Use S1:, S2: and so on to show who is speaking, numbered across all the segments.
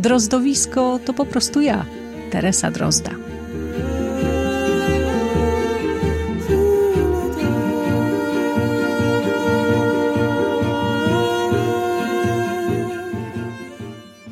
S1: Drozdowisko to po prostu ja, Teresa Drozda.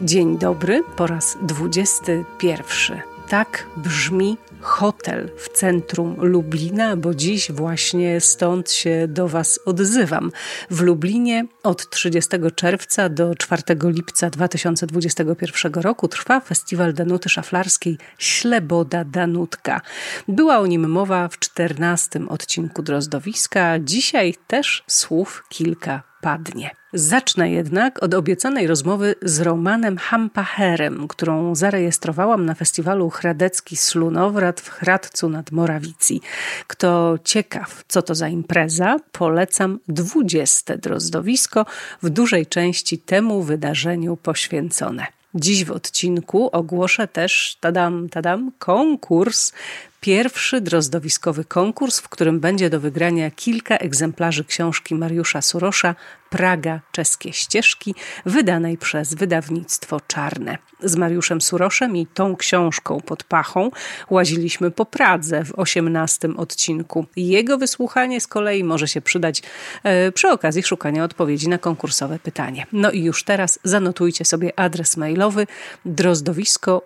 S1: Dzień dobry po raz 21. Tak brzmi hotel w centrum Lublina, bo dziś właśnie stąd się do Was odzywam. W Lublinie od 30 czerwca do 4 lipca 2021 roku trwa festiwal Danuty Szaflarskiej Śleboda Danutka. Była o nim mowa w 14 odcinku Drozdowiska. Dzisiaj też słów kilka padnie. Zacznę jednak od obiecanej rozmowy z Romanem Hampacherem, którą zarejestrowałam na festiwalu Hradecki Slunowrat w Hradcu nad Morawicji. Kto ciekaw, co to za impreza, polecam 20 drozdowisko, w dużej części temu wydarzeniu poświęcone. Dziś w odcinku ogłoszę też, tadam, tadam, konkurs pierwszy drozdowiskowy konkurs, w którym będzie do wygrania kilka egzemplarzy książki Mariusza Surosza Praga czeskie ścieżki, wydanej przez wydawnictwo Czarne. Z Mariuszem Suroszem i tą książką pod pachą łaziliśmy po Pradze w osiemnastym odcinku. Jego wysłuchanie z kolei może się przydać e, przy okazji szukania odpowiedzi na konkursowe pytanie. No i już teraz zanotujcie sobie adres mailowy drozdowisko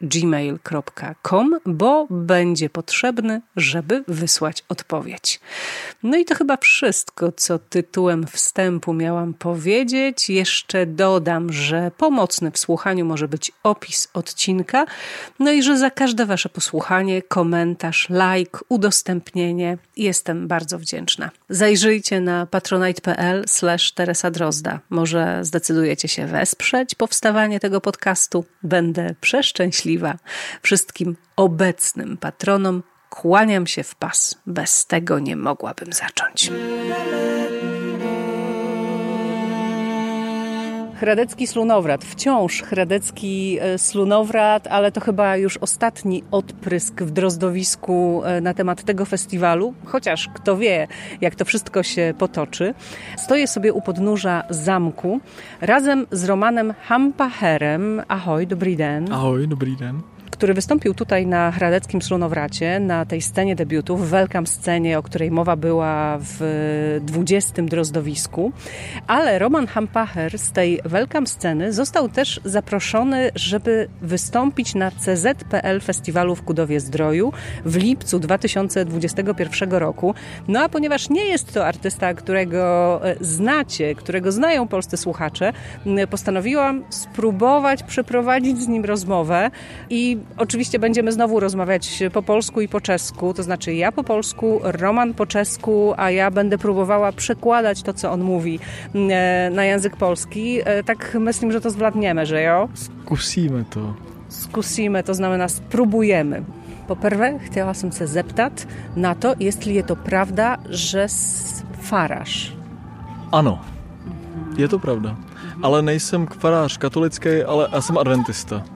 S1: gmail.com, bo będzie potrzebny, żeby wysłać odpowiedź. No i to chyba wszystko, co tytułem wstępu wstępu miałam powiedzieć. Jeszcze dodam, że pomocny w słuchaniu może być opis odcinka, no i że za każde Wasze posłuchanie, komentarz, like, udostępnienie jestem bardzo wdzięczna. Zajrzyjcie na patronite.pl slash Teresa Drozda. Może zdecydujecie się wesprzeć powstawanie tego podcastu. Będę przeszczęśliwa. Wszystkim obecnym patronom kłaniam się w pas. Bez tego nie mogłabym zacząć. Hradecki Slunowrat, wciąż Hradecki e, Slunowrat, ale to chyba już ostatni odprysk w drozdowisku e, na temat tego festiwalu, chociaż kto wie, jak to wszystko się potoczy. Stoję sobie u podnóża zamku razem z Romanem Hampacherem. Ahoj, dobry den.
S2: Ahoj, dobry den
S1: który wystąpił tutaj na Hradeckim Slunowracie, na tej scenie debiutów, welcome scenie, o której mowa była w 20 drozdowisku. Ale Roman Hampacher z tej welcome sceny został też zaproszony, żeby wystąpić na CZPL Festiwalu w Kudowie Zdroju w lipcu 2021 roku. No a ponieważ nie jest to artysta, którego e, znacie, którego znają polscy słuchacze, postanowiłam spróbować przeprowadzić z nim rozmowę i Oczywiście będziemy znowu rozmawiać po polsku i po czesku, to znaczy ja po polsku, Roman po czesku, a ja będę próbowała przekładać to, co on mówi e, na język polski. E, tak myślę, że to zwladniemy, że jo?
S2: Skusimy to.
S1: Skusimy, to znamená spróbujemy. Poprvé chtěla jsem se zeptat na to, jestli je to prawda, że faráš.
S2: Ano, je to pravda. Ale nejsem farář katolický, ale já jsem adventista.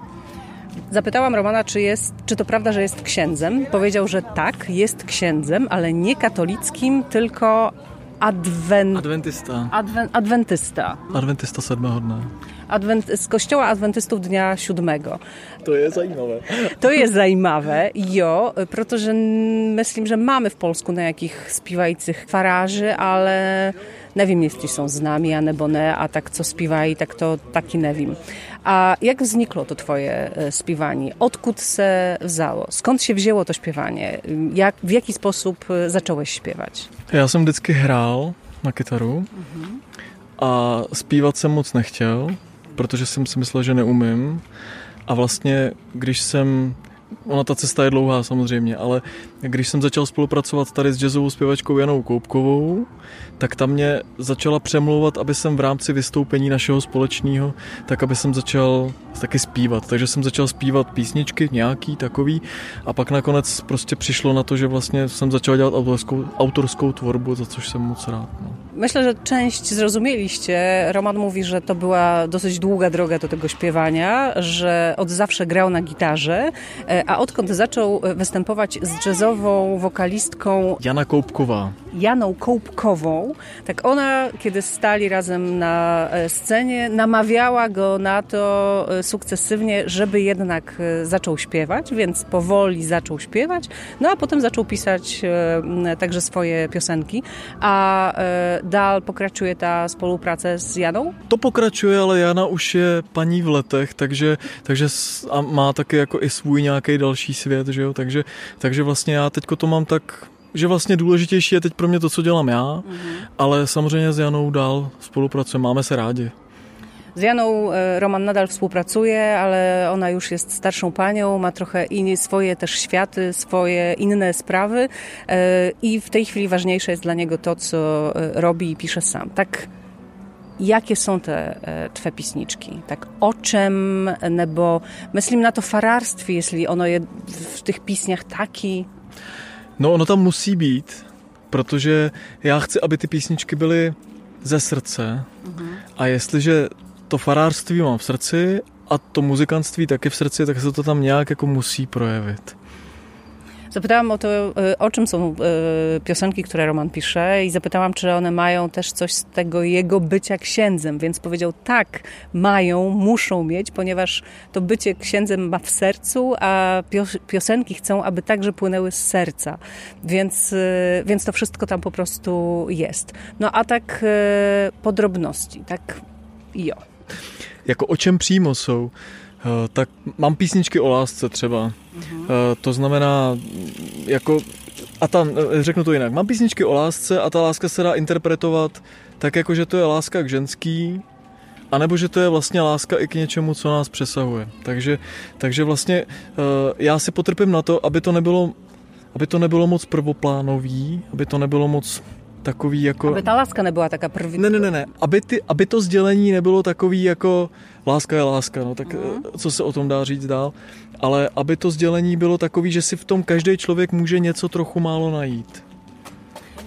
S1: Zapytałam Romana, czy, jest, czy to prawda, że jest księdzem. Powiedział, że tak, jest księdzem, ale nie katolickim, tylko adwen...
S2: adwentysta.
S1: Adwen... Adwentysta.
S2: Adwentysta siódmego dnia.
S1: Adwent... Z kościoła adwentystów dnia siódmego.
S2: To jest zajímavé.
S1: To jest zajímavé, jo, protože myślę, że mamy w Polsku na jakich spiewajcych faraży, ale nie wiem, jeśli są z nami, a nebo ne, a tak co śpiewají, tak to taki nie wiem. A jak znikło to twoje śpiewanie? Odkud se wzało? Skąd się wzięło to śpiewanie? Jak, w jaki sposób zacząłeś śpiewać?
S2: Já jsem vždycky hrál na kytaru a zpívat jsem moc nechtěl, protože jsem si myslel, že neumím. A vlastně, když jsem ona ta cesta je dlouhá samozřejmě, ale když jsem začal spolupracovat tady s jazzovou zpěvačkou Janou Koupkovou, tak tam mě začala přemlouvat, aby jsem v rámci vystoupení našeho společného, tak aby jsem začal taky zpívat. Takže jsem začal zpívat písničky nějaký takový a pak nakonec prostě přišlo na to, že vlastně jsem začal dělat autorskou, autorskou tvorbu, za což jsem moc rád. No.
S1: Myślę, że część zrozumieliście. Roman mówi, że to była dosyć długa droga do tego śpiewania, że od zawsze grał na gitarze, e, a odkąd zaczął występować z jazzową wokalistką
S2: Jana Kołpkowa.
S1: Janą Kołpkową, tak ona, kiedy stali razem na e, scenie, namawiała go na to e, sukcesywnie, żeby jednak zaczął śpiewać, więc powoli zaczął śpiewać, no a potem zaczął pisać także swoje piosenki. A dál pokračuje ta spolupráce s Janou?
S2: To pokračuje, ale Jana už je paní v letech, takže, takže a má taky jako i svůj nějaký další svět, že jo? Takže, takže vlastně já teďko to mám tak že vlastně důležitější je teď pro mě to, co dělám já, mm-hmm. ale samozřejmě s Janou dál spolupracujeme, máme se rádi.
S1: Z Janą e, Roman nadal współpracuje, ale ona już jest starszą panią, ma trochę inne swoje też światy, swoje inne sprawy e, i w tej chwili ważniejsze jest dla niego to, co e, robi i pisze sam. Tak jakie są te twoje pisniczki? Tak o czym, bo myslím na to fararstwie, jeśli ono jest w tych pisniach taki...
S2: No ono tam musí být, protože já chci, aby ty písničky byly ze srdce. Uh-huh. A jestliže to farářství mám v srdci a to muzykantství taky v srdci, tak se to tam nějak jako musí projevit.
S1: Zapytałam o to, e, o czym są e, piosenki, które Roman pisze i zapytałam, czy one mają też coś z tego jego bycia księdzem, więc powiedział tak, mają, muszą mieć, ponieważ to bycie księdzem ma w sercu, a piosenki chcą, aby także płynęły z serca, więc, e, więc to wszystko tam po prostu jest. No a tak podrobności, tak jo.
S2: Jako o čem přímo jsou? Eh, tak mám písničky o lásce třeba. Uh-huh. To znamená, jako, a tam, eh, řeknu to jinak, mám písničky o lásce a ta láska se dá interpretovat tak, jako že to je láska k ženský, anebo že to je vlastně láska i k něčemu, co nás přesahuje. Takže, takže vlastně já si potrpím na to, aby to nebylo, aby to nebylo moc prvoplánový, aby to nebylo moc takový jako...
S1: Aby ta láska nebyla taká první.
S2: Ne, ne, ne, ne. Aby, ty, aby to sdělení nebylo takový jako láska je láska, no tak uh-huh. co se o tom dá říct dál. Ale aby to sdělení bylo takový, že si v tom každý člověk může něco trochu málo najít.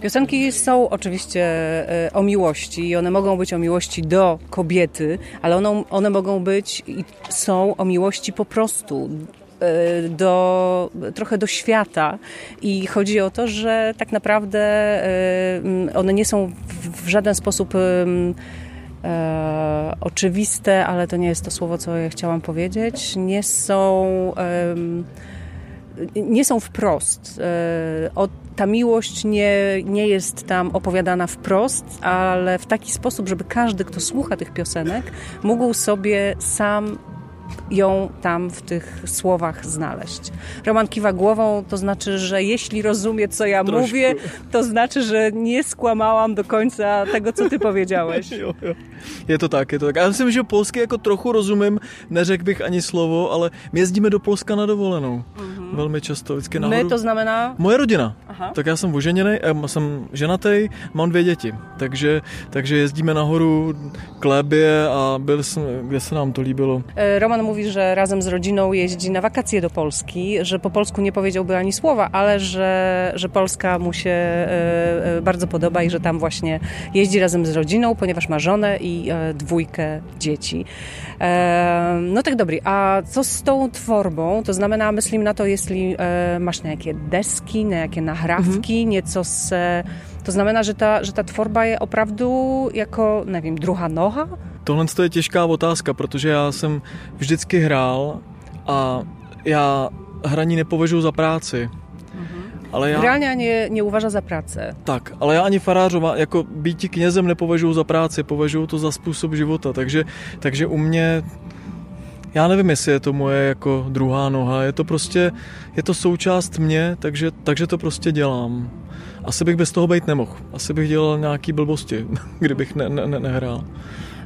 S1: Piosenki są oczywiście e, o miłości i one mogą być o miłości do kobiety, ale one, one mogą być i są o miłości po prostu do, trochę do świata i chodzi o to, że tak naprawdę e, one nie są w żaden sposób e, oczywiste, ale to nie jest to słowo, co ja chciałam powiedzieć. Nie są nie są wprost. Ta miłość nie, nie jest tam opowiadana wprost, ale w taki sposób, żeby każdy, kto słucha tych piosenek, mógł sobie sam ją tam w tych słowach znaleźć. Roman kiwa głową, to znaczy, że jeśli rozumie, co ja mówię, to znaczy, że nie skłamałam do końca tego, co ty powiedziałeś.
S2: Je to tak, je to tak. Já myslím, že polsky jako trochu rozumím, neřekl bych ani slovo, ale my jezdíme do Polska na dovolenou. Mm-hmm. Velmi často, vždycky nahoru.
S1: My to znamená?
S2: Moje rodina. Aha. Tak já jsem oženěný, jsem ženatý, mám dvě děti, takže, takže jezdíme nahoru k Lébě a byl jsem, kde se nám to líbilo.
S1: E, Roman mówi, że razem z rodziną jeździ na wakacje do Polski, że po polsku nie powiedziałby ani słowa, ale że, że Polska mu się e, e, bardzo podoba i że tam właśnie jeździ razem z rodziną, ponieważ ma żonę i dwójkę dzieci. No tak dobry, a co z tą tworbą? To znamená, myslím na to, jeśli masz nějaké desky, nějaké nahrávky, mhm. něco se... To znamená, že ta, že ta tvorba je opravdu jako, nevím, druhá noha?
S2: Tohle je těžká otázka, protože já jsem vždycky hrál a já hraní nepovažuji za práci.
S1: Mhm. Ale já... Reálně ani neuvaža za práce.
S2: Tak, ale já ani farářova, jako být knězem nepovažuji za práci, považuji to za způsob života, takže, takže u mě já nevím, jestli je to moje jako druhá noha, je to prostě, je to součást mě, takže, takže to prostě dělám. asi bych bez toho být nemohl. Asi bych dělal nějaký blbosti, kdybych ne, ne, ne, nehrál.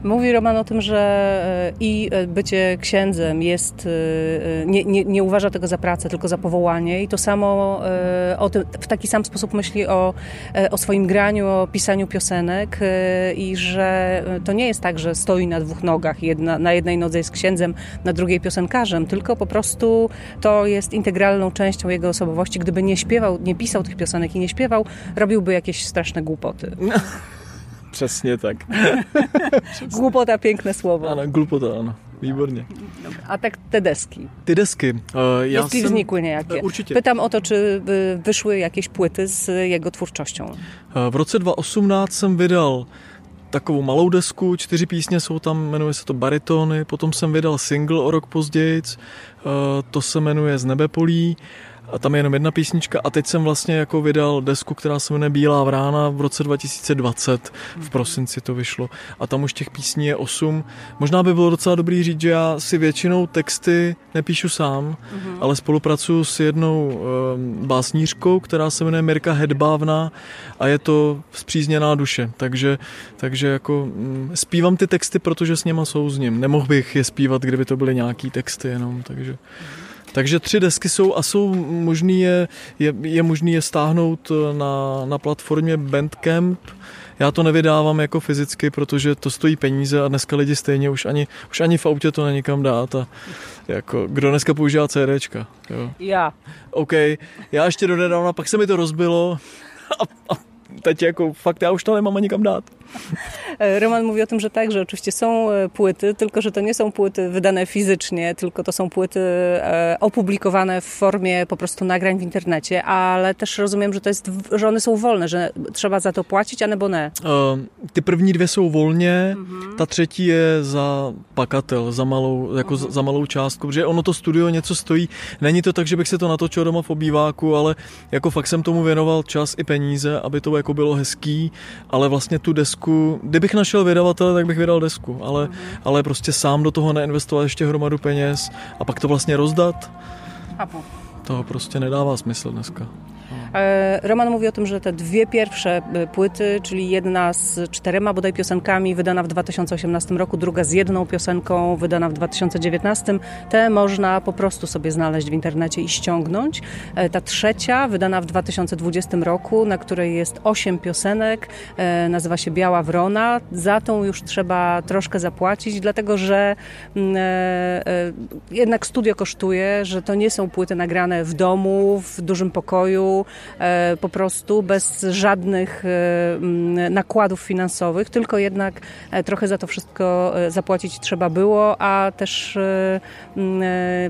S1: Mówi Roman o tym, że e, i e, bycie księdzem jest, e, nie, nie, nie, uważa tego za pracę, tylko za powołanie i to samo o tym, w taki sam sposób myśli o, o swoim graniu, o pisaniu piosenek i że to nie jest tak, że stoi na dwóch nogach, jedna, na jednej nodze jest księdzem, na drugiej piosenkarzem, tylko po prostu to jest integralną częścią jego osobowości. Gdyby nie śpiewał, nie pisał tych piosenek i nie śpiewał, robiłby jakieś straszne głupoty.
S2: Přesně tak.
S1: Głupota, piękne słowo.
S2: Ano, głupota, ano. Výborně.
S1: A tak te deski.
S2: Ty desky. Uh,
S1: ja Jeśli jsem... znikły niejakie.
S2: Určitě.
S1: Pytam o to, czy wyszły jakieś płyty z jego twórczością.
S2: Uh, v roce 2018 jsem vydal takovou malou desku, čtyři písně jsou tam, jmenuje se to Baritony, potom jsem vydal single o rok později, uh, to se jmenuje Z nebepolí a tam je jenom jedna písnička a teď jsem vlastně jako vydal desku, která se jmenuje Bílá vrána v roce 2020, v prosinci to vyšlo a tam už těch písní je osm. Možná by bylo docela dobrý říct, že já si většinou texty nepíšu sám, mm-hmm. ale spolupracuju s jednou um, básnířkou, která se jmenuje Mirka Hedbávna a je to zpřízněná duše, takže, takže jako um, zpívám ty texty, protože s něma souzním. Nemohl bych je zpívat, kdyby to byly nějaký texty jenom, takže... Mm-hmm. Takže tři desky jsou a jsou možný je, je, je možný je stáhnout na, na platformě Bandcamp. Já to nevydávám jako fyzicky, protože to stojí peníze a dneska lidi stejně už ani, už ani v autě to není kam dát. A jako, kdo dneska používá CDčka? Jo.
S1: Já.
S2: OK, já ještě dodedávna, pak se mi to rozbilo a, a teď jako fakt já už to nemám ani kam dát.
S1: Roman mówi o tym, że tak, że oczywiście są e, płyty, tylko że to nie są płyty wydane fizycznie, tylko to są płyty e, opublikowane w formie po prostu nagrań w internecie, ale też rozumiem, że to jest, że one są wolne, że trzeba za to płacić, a nebo ne.
S2: Ty první dvě jsou volně, uh-huh. ta třetí je za pakatel, za malou, jako uh-huh. za malou částku, protože ono to studio něco stojí. Není to tak, že bych se to natočil doma v obýváku, ale jako fakt jsem tomu věnoval čas i peníze, aby to jako bylo hezký, ale vlastně tu desku desku, kdybych našel vydavatele, tak bych vydal desku, ale, mm-hmm. ale prostě sám do toho neinvestovat ještě hromadu peněz a pak to vlastně rozdat,
S1: Chápu.
S2: to prostě nedává smysl dneska.
S1: E, Roman mówi o tym, że te dwie pierwsze e, płyty, czyli jedna z czterema bodaj piosenkami wydana w 2018 roku, druga z jedną piosenką wydana w 2019, te można po prostu sobie znaleźć w internecie i ściągnąć. E, ta trzecia, wydana w 2020 roku, na której jest osiem piosenek, nazywa się Biała Wrona. Za tą już trzeba troszkę zapłacić, dlatego że mm, jednak studio kosztuje, że to nie są płyty nagrane w domu, w dużym pokoju, po prostu bez żadnych e, nakładów finansowych, tylko jednak e, trochę za to wszystko zapłacić trzeba było, a też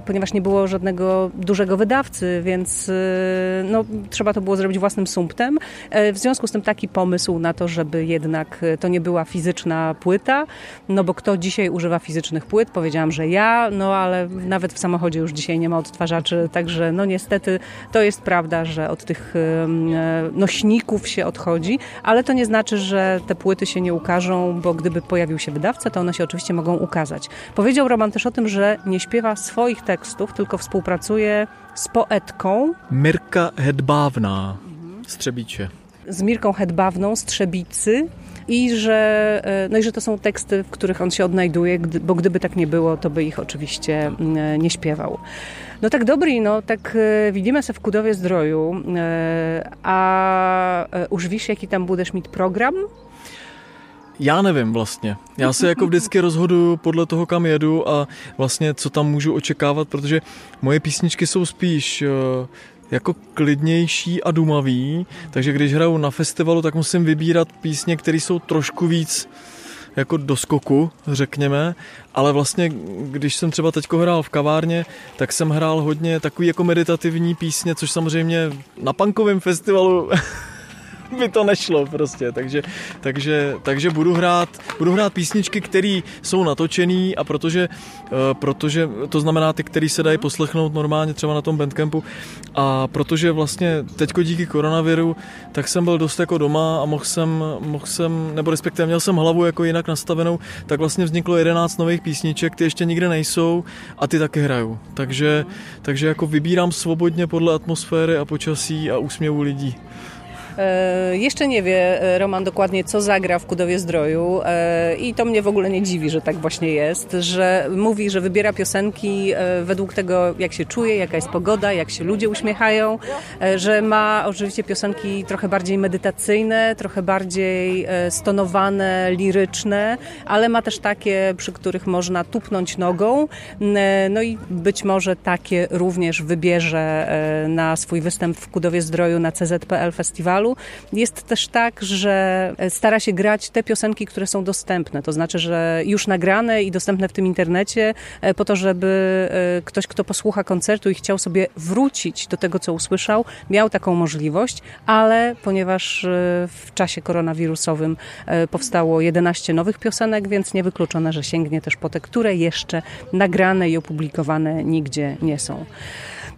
S1: ponieważ nie było żadnego dużego wydawcy, więc no, trzeba to było zrobić własnym sumptem. W związku z tym taki pomysł na to, żeby jednak to nie była fizyczna płyta, no bo kto dzisiaj używa fizycznych płyt? Powiedziałam, że ja, no ale nawet w samochodzie już dzisiaj nie ma odtwarzaczy, także no niestety to jest prawda, że od tych tych e, nośników się odchodzi, ale to nie znaczy, że te płyty się nie ukażą, bo gdyby pojawił się wydawca, to one się oczywiście mogą ukazać. Powiedział Roman też o tym, że nie śpiewa swoich tekstów, tylko współpracuje z poetką.
S2: Mirka Hedbawna, Strzebicie.
S1: Z Mirką Hedbawną, Strzebicy i że, e, no i że to są teksty, w których on się odnajduje, bo gdyby tak nie było, to by ich oczywiście nie śpiewał. No tak dobry, no tak e, widzimy się w Kudowie Zdroju, e, a e, už víš, jaký tam budeš mít program?
S2: Já nevím vlastně. Já se jako vždycky rozhoduju podle toho, kam jedu a vlastně co tam můžu očekávat, protože moje písničky jsou spíš jako klidnější a dumavý, takže když hraju na festivalu, tak musím vybírat písně, které jsou trošku víc jako do skoku, řekněme, ale vlastně, když jsem třeba teďko hrál v kavárně, tak jsem hrál hodně takový jako meditativní písně, což samozřejmě na punkovém festivalu by to nešlo prostě, takže, takže, takže budu, hrát, budu hrát písničky, které jsou natočený a protože, uh, protože to znamená ty, které se dají poslechnout normálně třeba na tom bandcampu a protože vlastně teďko díky koronaviru, tak jsem byl dost jako doma a mohl jsem, mohl jsem nebo respektive měl jsem hlavu jako jinak nastavenou, tak vlastně vzniklo 11 nových písniček, ty ještě nikde nejsou a ty taky hraju. Takže, takže jako vybírám svobodně podle atmosféry a počasí a úsměvu lidí.
S1: E, jeszcze nie wie e, Roman dokładnie, co zagra w Kudowie Zdroju e, i to mnie w ogóle nie dziwi, że tak właśnie jest, że mówi, że wybiera piosenki według tego, jak się czuje, jaka jest pogoda, jak się ludzie uśmiechają, że ma oczywiście piosenki trochę bardziej medytacyjne, trochę bardziej stonowane, liryczne, ale ma też takie, przy których można tupnąć nogą, no i być może takie również wybierze na swój występ w Kudowie Zdroju na CZPL Festiwalu. Jest też tak, że stara się grać te piosenki, które są dostępne, to znaczy, że już nagrane i dostępne w tym internecie, e, po to, żeby e, ktoś, kto posłucha koncertu i chciał sobie wrócić do tego, co usłyszał, miał taką możliwość, ale ponieważ e, w czasie koronawirusowym powstało 11 nowych piosenek, więc niewykluczone, że sięgnie też po te, które jeszcze nagrane i opublikowane nigdzie nie są.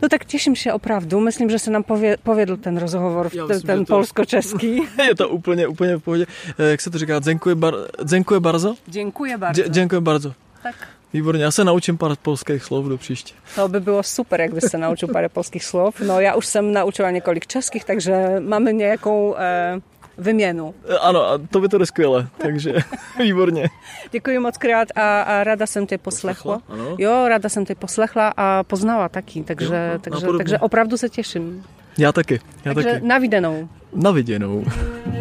S1: No tak cieszę się opravdu. Myslím, že se nám pově, povedl ten rozhovor, ja ten, ten to... polsko-český.
S2: Je to úplně, úplně v pohodě. Eh, jak se to říká? Dziękuję, bar... dziękuję bardzo?
S1: Dziękuję bardzo.
S2: Dzie dziękuję bardzo.
S1: Tak.
S2: Výborně, já se naučím pár polských slov do příště.
S1: To by bylo super, jak byste naučil pár polských slov. No já už jsem naučila několik českých, takže máme nějakou e, vyměnu.
S2: Ano, a to by to skvěle, takže výborně.
S1: Děkuji moc krát a, a rada jsem tě poslechla. poslechla jo, rada jsem tě poslechla a poznala taky, takže, jo, takže, takže opravdu se těším.
S2: Já taky, já
S1: takže
S2: taky.
S1: na viděnou.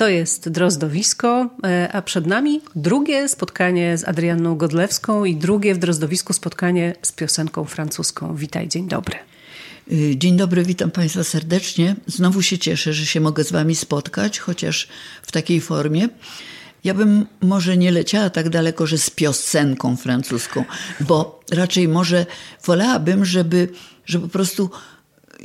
S1: To jest Drozdowisko, e, a przed nami drugie spotkanie z Adrianną Godlewską i drugie w Drozdowisku spotkanie z piosenką francuską. Witaj, dzień dobry.
S3: Y, dzień dobry, witam Państwa serdecznie. Znowu się cieszę, że się mogę z Wami spotkać, chociaż w takiej formie. Ja bym może nie leciała tak daleko, że z piosenką francuską, bo raczej może wolałabym, żeby, żeby po prostu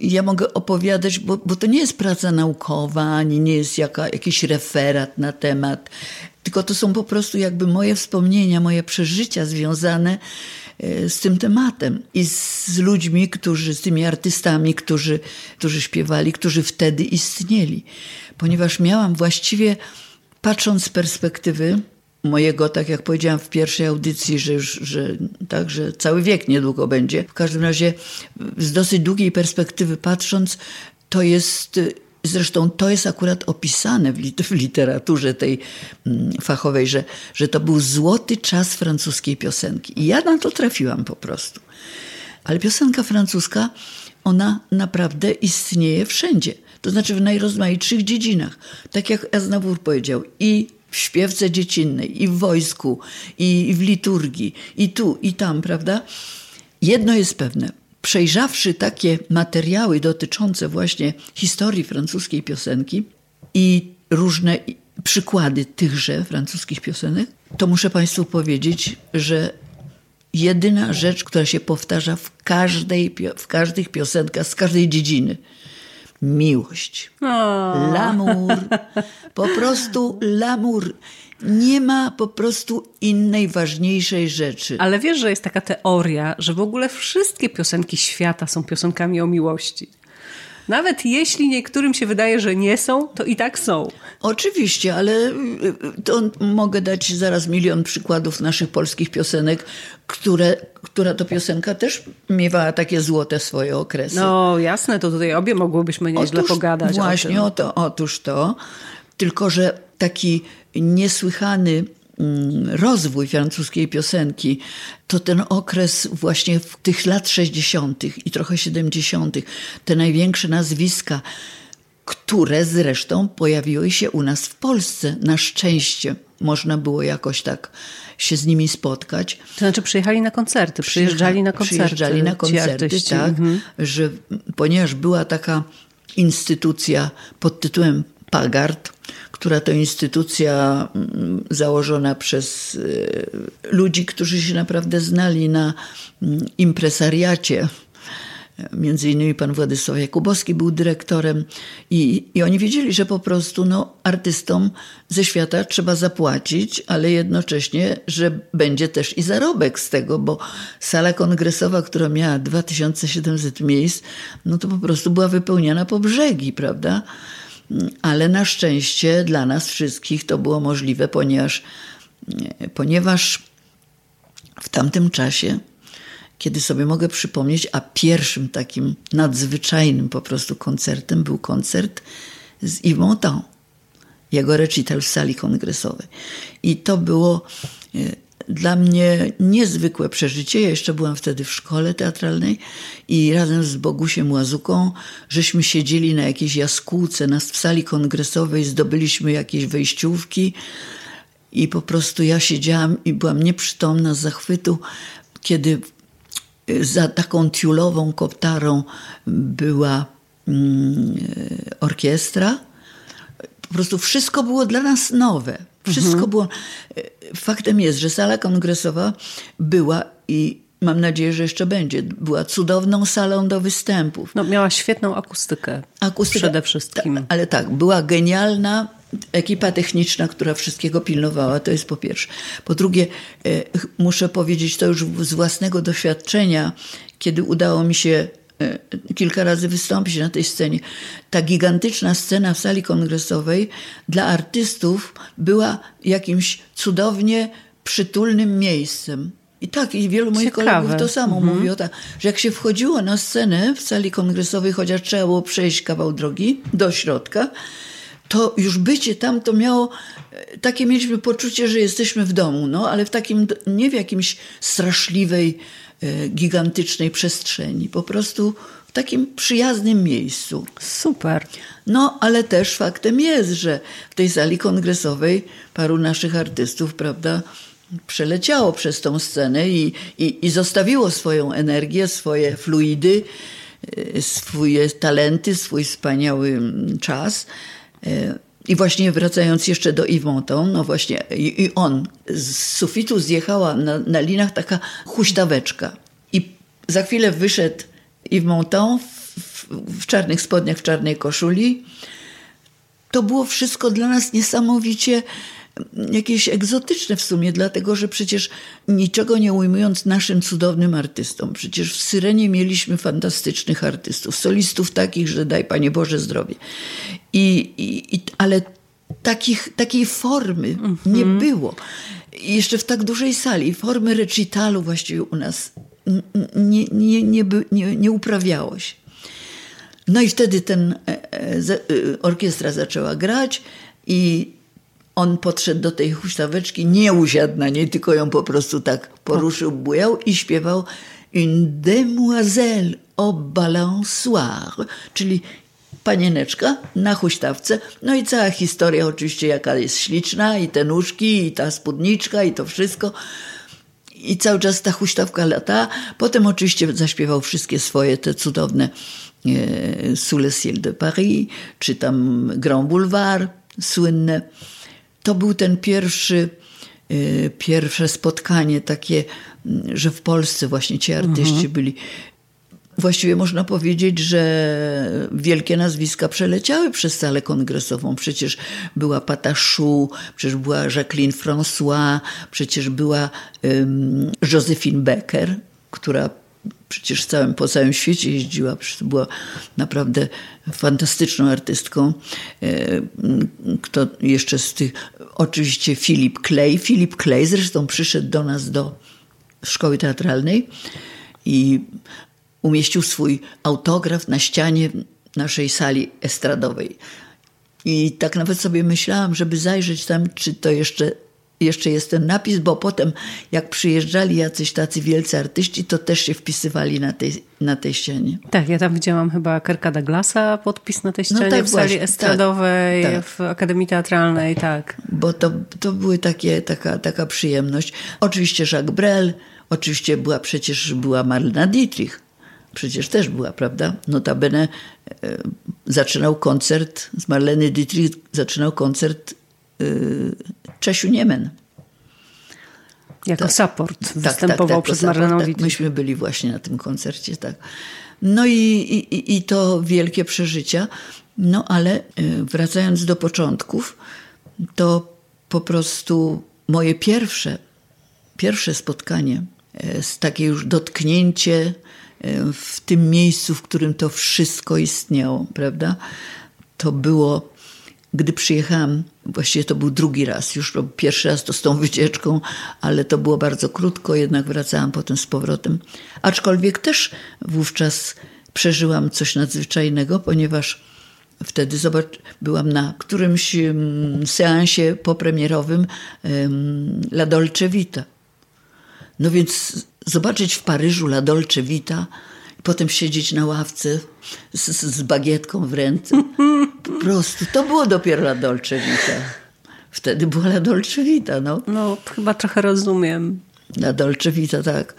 S3: ja mogę opowiadać, bo, bo to nie jest praca naukowa, ani nie jest jaka, jakiś referat na temat, tylko to są po prostu jakby moje wspomnienia, moje przeżycia związane e, z tym tematem i z ludźmi, którzy, z tymi artystami, którzy, którzy śpiewali, którzy wtedy istnieli. Ponieważ miałam właściwie, patrząc z perspektywy mojego, tak jak powiedziałam w pierwszej audycji, że już, że, tak, że cały wiek niedługo będzie. W każdym razie z dosyć długiej perspektywy patrząc, to jest Zresztą to jest akurat opisane w, literaturze tej mm, fachowej, że, że to był złoty czas francuskiej piosenki. I ja na to trafiłam po prostu. Ale piosenka francuska, ona naprawdę istnieje wszędzie. To znaczy w najrozmaitszych dziedzinach. Tak jak Aznavour powiedział, i w śpiewce dziecinnej, i w wojsku, i w liturgii, i tu, i tam, prawda? Jedno jest pewne. Przejrzawszy takie materiały dotyczące właśnie historii francuskiej piosenki i różne przykłady tychże francuskich piosenek, to muszę Państwu powiedzieć, że jedyna rzecz, która się powtarza w, każdej, w każdych piosenkach z każdej dziedziny – miłość. L'amour. Po prostu l'amour. Nie ma po prostu innej ważniejszej rzeczy.
S1: Ale wiesz, że jest taka teoria, że w ogóle wszystkie piosenki świata są piosenkami o miłości. Nawet jeśli niektórym się wydaje, że nie są, to i tak są.
S3: Oczywiście, ale y, y, to mogę dać zaraz milion przykładów naszych polskich piosenek, które, która to piosenka też miewała takie złote swoje okresy.
S1: No jasne, to tutaj obie mogłybyśmy nieźle otóż, pogadać.
S3: Właśnie
S1: o,
S3: o to, otóż to. Tylko, że taki niesłychany rozwój francuskiej piosenki, to ten okres właśnie w tych lat 60. i trochę 70., te największe nazwiska, które zresztą pojawiły się u nas w Polsce. Na szczęście można było jakoś tak się z nimi spotkać.
S1: To znaczy przyjechali na koncerty, przyjeżdżali na koncerty.
S3: Przyjeżdżali na koncerty, tak. Mhm. Że, ponieważ była taka instytucja pod tytułem Pagard, która to instytucja mm, założona przez y, ludzi, którzy się naprawdę znali na mm, impresariacie. Między innymi pan Władysław Jakubowski był dyrektorem i, i oni wiedzieli, że po prostu no, artystom ze świata trzeba zapłacić, ale jednocześnie, że będzie też i zarobek z tego, bo sala kongresowa, która miała 2700 miejsc, no to po prostu była wypełniana po brzegi, prawda? Ale na szczęście dla nas wszystkich to było możliwe, ponieważ, ponieważ w tamtym czasie, kiedy sobie mogę przypomnieć, a pierwszym takim nadzwyczajnym po prostu koncertem był koncert z Yves Montand, jego recital w sali kongresowej. I to było e, dla mnie niezwykłe przeżycie. Ja jeszcze byłam wtedy w szkole teatralnej i razem z Bogusiem Łazuką, żeśmy siedzieli na jakiejś jaskółce nas w sali kongresowej, zdobyliśmy jakieś wejściówki i po prostu ja siedziałam i byłam nieprzytomna z zachwytu, kiedy za taką tiulową koptarą była mm, orkiestra. Po prostu wszystko było dla nas nowe. Wszystko mhm. było. Faktem jest, że sala kongresowa była i mam nadzieję, że jeszcze będzie. Była cudowną salą do występów.
S1: No, miała świetną akustykę. Akustykę przede wszystkim. Ta,
S3: ale tak, była genialna ekipa techniczna, która wszystkiego pilnowała, to jest po pierwsze. Po drugie, e, muszę powiedzieć to już z własnego doświadczenia, kiedy udało mi się e, kilka razy wystąpić na tej scenie. Ta gigantyczna scena w sali kongresowej dla artystów była jakimś cudownie przytulnym miejscem. I tak, i wielu moich Ciekawe. kolegów to samo mhm. mówi o tak, że jak się wchodziło na scenę w sali kongresowej, chociaż trzeba było przejść kawał drogi do środka, to już bycie tam to miało, e, takie mieliśmy poczucie, że jesteśmy w domu, no, ale w takim, nie w jakimś straszliwej, e, gigantycznej przestrzeni, po prostu w takim przyjaznym miejscu.
S1: Super.
S3: No, ale też faktem jest, że w tej sali kongresowej paru naszych artystów, prawda, przeleciało przez tą scenę i, i, i zostawiło swoją energię, swoje fluidy, e, swoje talenty, swój wspaniały czas i właśnie wracając jeszcze do Yves Montand, no właśnie i on z sufitu zjechała na, na linach taka huśtaweczka. I za chwilę wyszedł Yves Montand w, w czarnych spodniach, w czarnej koszuli. To było wszystko dla nas niesamowicie jakieś egzotyczne w sumie, dlatego że przecież niczego nie ujmując naszym cudownym artystom, przecież w Syrenie mieliśmy fantastycznych artystów, solistów takich, że daj Panie Boże zdrowie. I, i, i ale takich, takiej formy mm -hmm. nie było. I jeszcze w tak dużej sali, formy recitalu właściwie u nas nie, nie, nie, nie, nie uprawiało się. No i wtedy ten e, e, e, orkiestra zaczęła grać i on podszedł do tej huśtaweczki, nie usiadł na niej, tylko ją po prostu tak poruszył, bujał i śpiewał Une demoiselle au balançoire, czyli panieneczka na huśtawce. No i cała historia oczywiście jaka jest śliczna i te nóżki i ta spódniczka i to wszystko. I cały czas ta huśtawka lata. Potem oczywiście zaśpiewał wszystkie swoje te cudowne e, Sous le ciel de Paris, czy tam Grand Boulevard słynne to był ten pierwszy, y, pierwsze spotkanie takie, że w Polsce właśnie ci artyści mhm. byli. Właściwie można powiedzieć, że wielkie nazwiska przeleciały przez salę kongresową. Przecież była Patachou, przecież była Jacqueline François, przecież była um, Josephine Becker, która przecież całym, po całym świecie jeździła, była naprawdę fantastyczną artystką. E, kto jeszcze z tych, oczywiście Philip Clay. Philip Clay zresztą przyszedł do nas do szkoły teatralnej i umieścił swój autograf na ścianie naszej sali estradowej. I tak nawet sobie myślałam, żeby zajrzeć tam, czy to jeszcze jeszcze jest ten napis, bo potem jak przyjeżdżali jacyś tacy wielcy artyści, to też się wpisywali na tej, na tej ścianie.
S1: Tak, ja tam widziałam chyba Kerka Douglasa, podpis na tej no ścianie no tak, w sali właśnie, estradowej, tak, tak. w Akademii Teatralnej, tak.
S3: Bo to, to były takie, taka, taka przyjemność. Oczywiście Jacques Brel, oczywiście była przecież była Marlena Dietrich. Przecież też była, prawda? Notabene e, zaczynał koncert z Marleny Dietrich, zaczynał koncert Y, Czesiu Niemen.
S1: Jako tak. support tak, występował tak, tak, przez Marleną tak,
S3: Myśmy byli właśnie na tym koncercie, tak. No i, i, i to wielkie przeżycia. No ale y, wracając do początków, to po prostu moje pierwsze, pierwsze spotkanie, y, takie już dotknięcie w tym miejscu, w którym to wszystko istniało, prawda? To było gdy przyjechałam, właściwie to był drugi raz, już pierwszy raz to z tą wycieczką, ale to było bardzo krótko, jednak wracałam potem z powrotem. Aczkolwiek też wówczas przeżyłam coś nadzwyczajnego, ponieważ wtedy zobacz, byłam na którymś seansie popremierowym La Dolce Vita. No więc zobaczyć w Paryżu La Dolce Vita, potem siedzieć na ławce z, z bagietką w ręce. Po prostu to było dopiero La Dolce Vita. Wtedy była La Dolce Vita, no.
S1: No, chyba trochę rozumiem.
S3: La Dolce Vita, tak.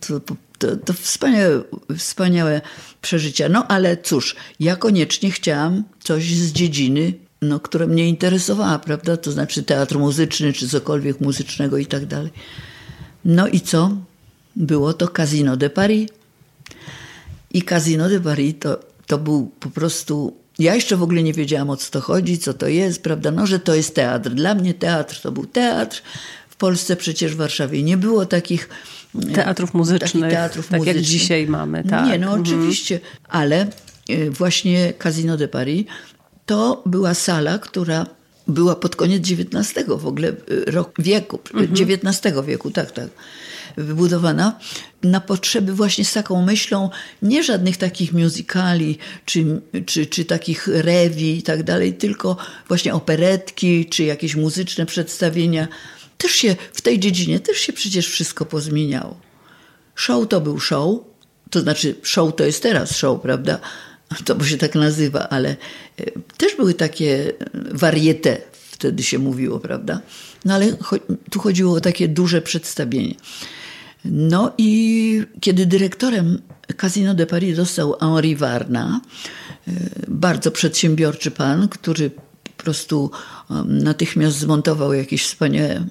S3: To, to, to wspaniałe, wspaniałe przeżycia. No ale cóż, ja koniecznie chciałam coś z dziedziny, no, która mnie interesowała, prawda? To znaczy teatr muzyczny, czy cokolwiek muzycznego i tak dalej. No i co? Było to Casino de Paris. I Casino de Paris to, to był po prostu. Ja jeszcze w ogóle nie wiedziałam o co to chodzi, co to jest, prawda? No, że to jest teatr. Dla mnie teatr to był teatr. W Polsce przecież w Warszawie nie było takich
S1: teatrów muzycznych, teatrów tak muzycznych. jak dzisiaj mamy. Tak.
S3: Nie, no mhm. oczywiście, ale e, właśnie Casino de Paris to była sala, która była pod koniec XIX w ogóle e, rok, wieku, mhm. XIX wieku, tak, tak wybudowana na potrzeby właśnie z taką myślą, nie żadnych takich musicali, czy, czy, czy takich rewi i tak dalej, tylko właśnie operetki, czy jakieś muzyczne przedstawienia. Też się w tej dziedzinie też się przecież wszystko pozmieniało. Show to był show, to znaczy show to jest teraz show, prawda? To bo się tak nazywa, ale e, też były takie variete, wtedy się mówiło, prawda? No ale tu chodziło o takie duże przedstawienie. No i kiedy dyrektorem Casino de Paris został Henri Varna, e, bardzo przedsiębiorczy pan, który po prostu natychmiast zmontował jakieś wspaniałe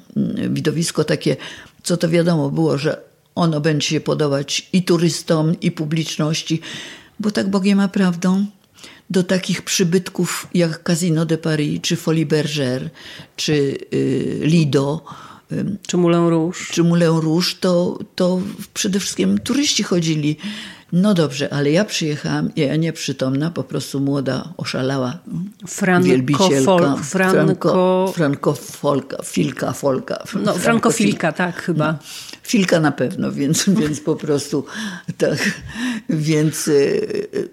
S3: widowisko takie, co to wiadomo było, że ono będzie się podobać i turystom, i publiczności, bo tak Bogiem ma prawdą, do takich przybytków jak Casino de Paris, czy Folie Bergère, czy y, Lido,
S1: czy Moulin Rouge,
S3: czy Moulin Rouge to, to przede wszystkim turyści chodzili. No dobrze, ale ja przyjechałam, ja nieprzytomna, po prostu młoda, oszalała
S1: franko wielbicielka. Fol, franko...
S3: Franko, folka, filka, folka.
S1: No, frankofilka, tak chyba.
S3: Filka na pewno, więc, więc po prostu tak. Więc, e,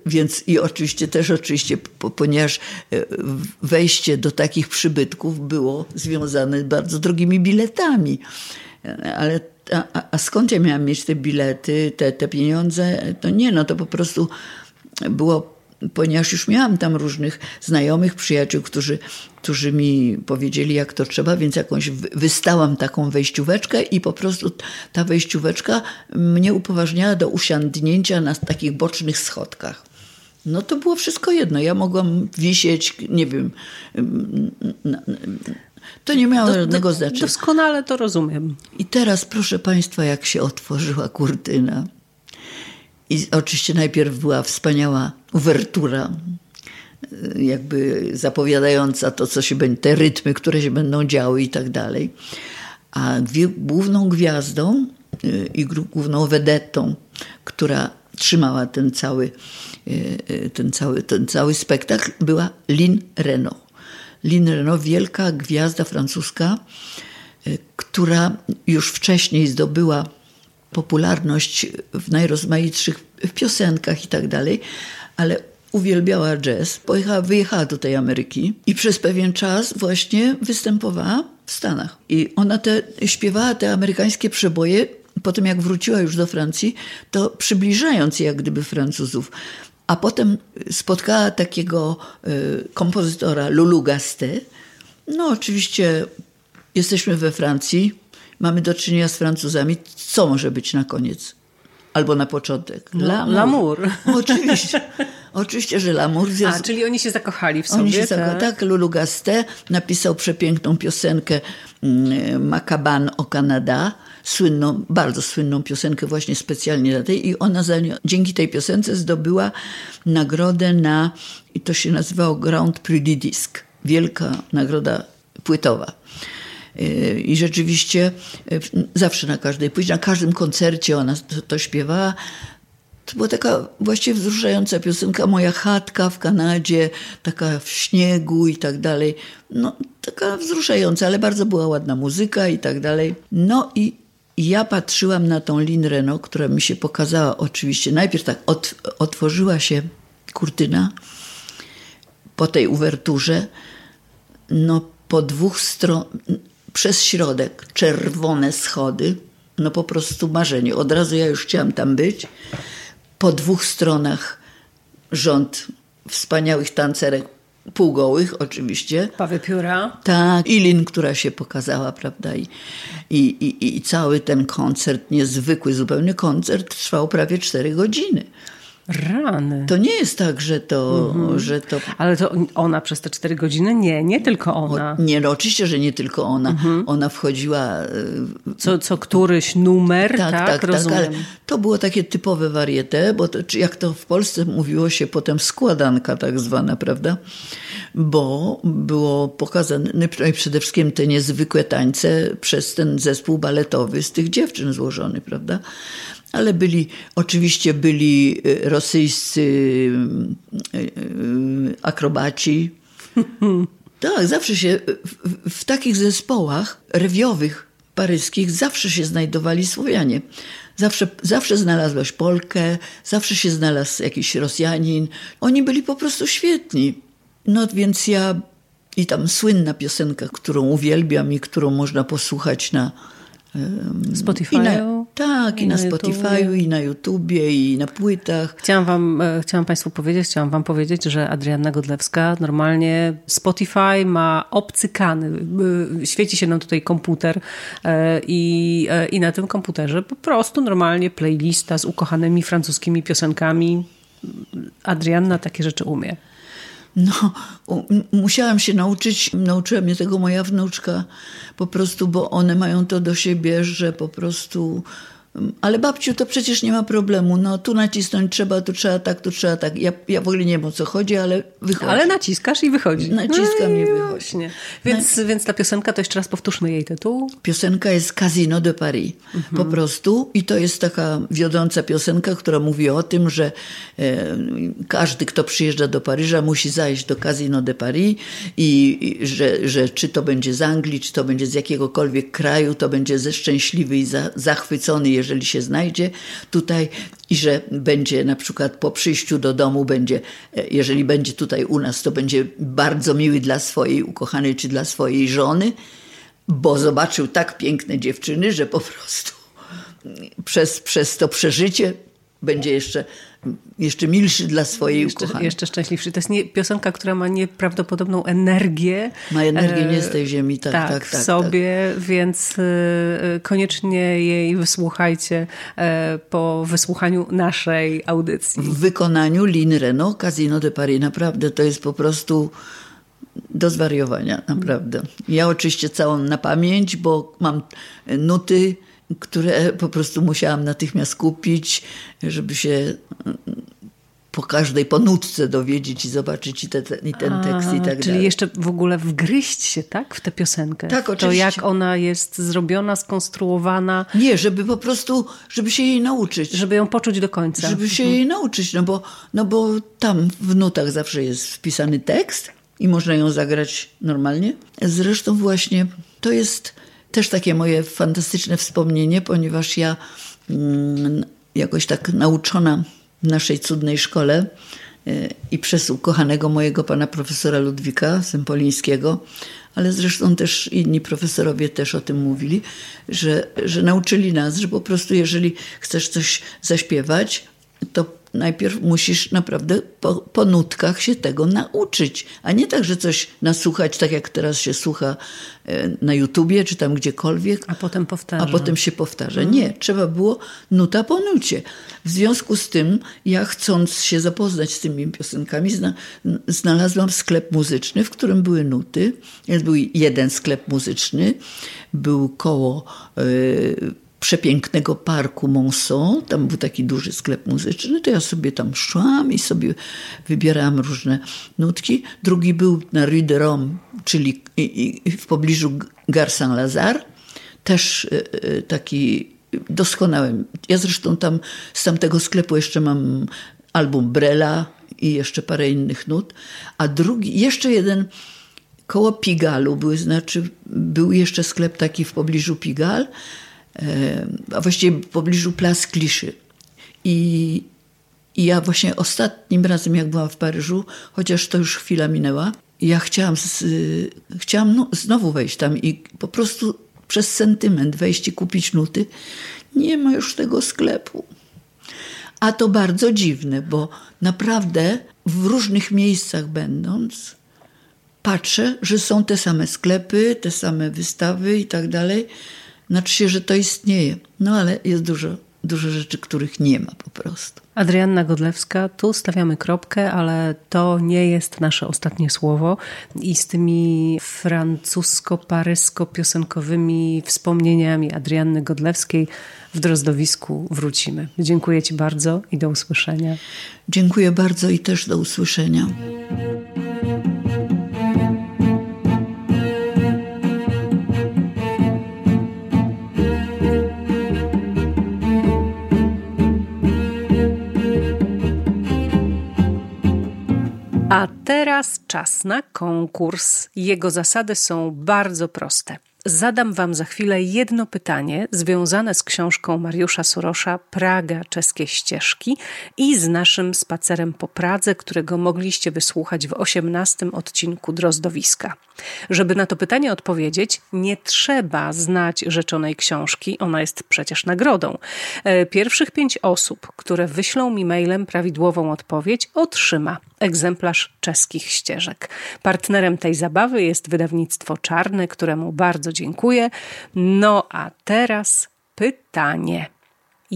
S3: więc i oczywiście też oczywiście, ponieważ e, wejście do takich przybytków było związane z bardzo drogimi biletami. Ale a, a, skąd ja miałam mieć te bilety, te, te pieniądze? To nie, no to po prostu było, ponieważ już miałam tam różnych znajomych, przyjaciół, którzy, którzy mi powiedzieli, jak to trzeba, więc jakąś wystałam taką wejścióweczkę i po prostu ta wejścióweczka mnie upoważniała do usiądnięcia na takich bocznych schodkach. No to było wszystko jedno. Ja mogłam wisieć, nie wiem, to nie miało do, żadnego znaczenia.
S1: Doskonale to rozumiem.
S3: I teraz, proszę Państwa, jak się otworzyła kurtyna. I oczywiście najpierw była wspaniała uwertura, jakby zapowiadająca to, co się będzie, te rytmy, które się będą działy i tak dalej. A główną gwiazdą y, i główną wedetą, która trzymała ten cały, y, ten cały, ten cały spektakl, była Lynn Renault. Lynn Renault, wielka gwiazda francuska, która już wcześniej zdobyła popularność w najrozmaitszych piosenkach i tak dalej, ale uwielbiała jazz. Pojechała, wyjechała do tej Ameryki i przez pewien czas właśnie występowała w Stanach. I ona te, śpiewała te amerykańskie przeboje potem jak wróciła już do Francji, to przybliżając jak gdyby Francuzów. A potem spotkała takiego y, kompozytora Lulu Gasté. No oczywiście jesteśmy we Francji, mamy do czynienia z Francuzami. Co może być na koniec? Albo na początek?
S1: No, l'amour.
S3: Oczywiście. Oczywiście, że l'amour.
S1: A, czyli oni się zakochali w sobie,
S3: oni się tak? tak, Lulu Gasté napisał przepiękną piosenkę mm, Macaban o Canada słynną, bardzo słynną piosenkę właśnie specjalnie dla tej i ona za, dzięki tej piosence zdobyła nagrodę na, i to się nazywało Grand Prix du Disque, wielka nagroda płytowa. I rzeczywiście y, zawsze na każdej płycie, na każdym koncercie ona to, to śpiewała. To była taka właściwie wzruszająca piosenka. Moja chatka w Kanadzie, taka w śniegu i tak dalej. No, taka wzruszająca, ale bardzo była ładna muzyka i tak dalej. No i ja patrzyłam na tą Lin Reno, która mi się pokazała oczywiście. Najpierw tak ot, otworzyła się kurtyna po tej uwerturze. No po dwóch stronach, przez środek czerwone schody. No po prostu marzenie. Od razu ja już chciałam tam być. Po dwóch stronach rząd wspaniałych tancerek półgołych oczywiście.
S1: Pawy pióra.
S3: Tak, i Lin, która się pokazała, prawda, I, i, i, i cały ten koncert, niezwykły zupełnie koncert, trwał prawie cztery godziny.
S1: Rany.
S3: To nie jest tak, że to,
S1: Mhm.
S3: że to...
S1: Ale to ona przez te cztery godziny? Nie, nie tylko ona.
S3: Nie, no oczywiście, że nie tylko ona.
S1: Mhm.
S3: Ona wchodziła... e,
S1: Co, co któryś numer, tak,
S3: Tak, tak, tak,
S1: rozumiem.
S3: ale to było takie typowe varieté, bo to, jak to w Polsce mówiło się potem składanka tak zwana, prawda? Bo było pokazane no i przede wszystkim te niezwykłe tańce przez ten zespół baletowy z tych dziewczyn złożony, prawda? Ale byli, oczywiście byli y, rosyjscy y, y, akrobaci, tak, zawsze się w, w takich zespołach rewiowych paryskich zawsze się znajdowali Słowianie. Zawsze, zawsze znalazłaś Polkę, zawsze się znalazł jakiś Rosjanin. Oni byli po prostu świetni. No więc ja i tam słynna piosenka, którą uwielbiam i którą można posłuchać na
S1: Spotify.
S3: i na, tak, i,
S1: i
S3: na,
S1: na
S3: Spotify'u, i na YouTubie, i na płytach.
S1: Chciałam wam, e, chciałam Państwu powiedzieć, chciałam wam powiedzieć, że Adrianna Godlewska normalnie Spotify ma obcykany. E, Świeci się nam tutaj komputer e, i, i na tym komputerze po prostu normalnie playlista z ukochanymi francuskimi piosenkami. Adrianna takie rzeczy umie.
S3: No, musiałam się nauczyć, nauczyła mnie tego moja wnuczka, po prostu, bo one mają to do siebie, że po prostu. Ale babciu, to przecież nie ma problemu. No, tu nacisnąć trzeba, tu trzeba tak, tu trzeba tak. Ja, ja w ogóle nie wiem o co chodzi, ale wychodzi.
S1: Ale naciskasz i wychodzi.
S3: Naciskam i wychodzi.
S1: Właśnie. Więc, więc ta piosenka, to jeszcze raz powtórzmy jej tytuł.
S3: Piosenka jest Casino de Paris. Po prostu. I to jest taka wiodąca piosenka, która mówi o tym, że e, każdy, kto przyjeżdża do Paryża, musi zajść do Casino de Paris i, i że, że czy to będzie z Anglii, czy to będzie z jakiegokolwiek kraju, to będzie ze szczęśliwy i za, zachwycony, jeżeli się znajdzie tutaj i że będzie na przykład po przyjściu do domu będzie, e, jeżeli będzie tutaj u nas, to będzie bardzo miły dla swojej ukochanej czy dla swojej żony, bo zobaczył tak piękne dziewczyny, że po prostu przez, przez to przeżycie będzie jeszcze, jeszcze milszy dla swojej
S1: Jeszcze,
S3: ukochanej.
S1: jeszcze szczęśliwszy. To jest nie, piosenka, która ma nieprawdopodobną energię.
S3: Ma energię nie z
S1: E,
S3: tej ziemi, tak, tak, tak.
S1: w
S3: tak,
S1: sobie, więc e, koniecznie jej wysłuchajcie e, po wysłuchaniu naszej audycji.
S3: W wykonaniu Lin Reno, Casino de Paris, naprawdę to jest po prostu do zwariowania, naprawdę. Ja oczywiście całą na pamięć, bo mam nuty, które po prostu musiałam natychmiast kupić, żeby się po każdej ponutce dowiedzieć i zobaczyć i, te, i ten tekst i
S1: A,
S3: tak
S1: Czyli
S3: dalej.
S1: jeszcze w ogóle wgryźć się, tak, w tę piosenkę.
S3: Tak,
S1: To
S3: oczywiście.
S1: jak ona jest zrobiona, skonstruowana,
S3: Nie, żeby po prostu, żeby się jej nauczyć.
S1: żeby ją poczuć do końca.
S3: Żeby się jej nauczyć, no bo, no bo tam w nutach zawsze jest wpisany tekst i można ją zagrać normalnie. Zresztą właśnie to jest też takie moje fantastyczne wspomnienie, ponieważ ja mm, jakoś tak nauczona w naszej cudnej szkole y, i przez ukochanego mojego pana profesora Ludwika Sympolińskiego, ale zresztą też inni profesorowie też o tym mówili, że, że nauczyli nas, że po prostu jeżeli chcesz coś zaśpiewać, to najpierw musisz naprawdę po, po nutkach się tego nauczyć, a nie tak, że coś nasłuchać, tak jak teraz się słucha e, na YouTubie czy tam gdziekolwiek,
S1: A potem powtarza.
S3: a potem się powtarza. Nie, trzeba było nuta po nucie. W związku z tym, ja chcąc się zapoznać z tymi piosenkami, zna, znalazłam sklep muzyczny, w którym były nuty. Był jeden sklep muzyczny, był koło y, przepięknego parku Monceau. Tam był taki duży sklep muzyczny, to ja sobie tam szłam i sobie wybierałam różne nutki. Drugi był na Rue de Rome, czyli w pobliżu Gare Saint-Lazare też y, y, taki doskonałe. Ja zresztą tam z tamtego sklepu jeszcze mam album Brela i jeszcze parę innych nut, a drugi, jeszcze jeden koło Pigalu był, znaczy był jeszcze sklep taki w pobliżu Pigal, e, a właściwie w pobliżu Place Kliszy. I, I ja właśnie ostatnim razem, jak byłam w Paryżu, chociaż to już chwila minęła, ja chciałam, z, chciałam no, znowu wejść tam i po prostu przez sentyment wejść i kupić nuty. Nie ma już tego sklepu. A to bardzo dziwne, bo naprawdę w różnych miejscach będąc, patrzę, że są te same sklepy, te same wystawy i tak dalej. Znaczy się, że to istnieje. No ale jest dużo, dużo rzeczy, których nie ma po prostu.
S1: Adrianna Godlewska, tu stawiamy kropkę, ale to nie jest nasze ostatnie słowo i z tymi francusko-parysko-piosenkowymi wspomnieniami Adrianny Godlewskiej w Drozdowisku wrócimy. Dziękuję Ci bardzo i do usłyszenia.
S3: Dziękuję bardzo i też do usłyszenia.
S1: Teraz czas na konkurs. Jego zasady są bardzo proste. Zadam Wam za chwilę jedno pytanie związane z książką Mariusza Surosza Praga czeskie ścieżki i z naszym spacerem po Pradze, którego mogliście wysłuchać w osiemnastym odcinku Drozdowiska. Żeby na to pytanie odpowiedzieć, nie trzeba znać rzeczonej książki, ona jest przecież nagrodą. E, pierwszych pięć osób, które wyślą mi mailem prawidłową odpowiedź, otrzyma egzemplarz czeskich ścieżek. Partnerem tej zabawy jest wydawnictwo Czarne, któremu bardzo dziękuję. No a teraz pytanie.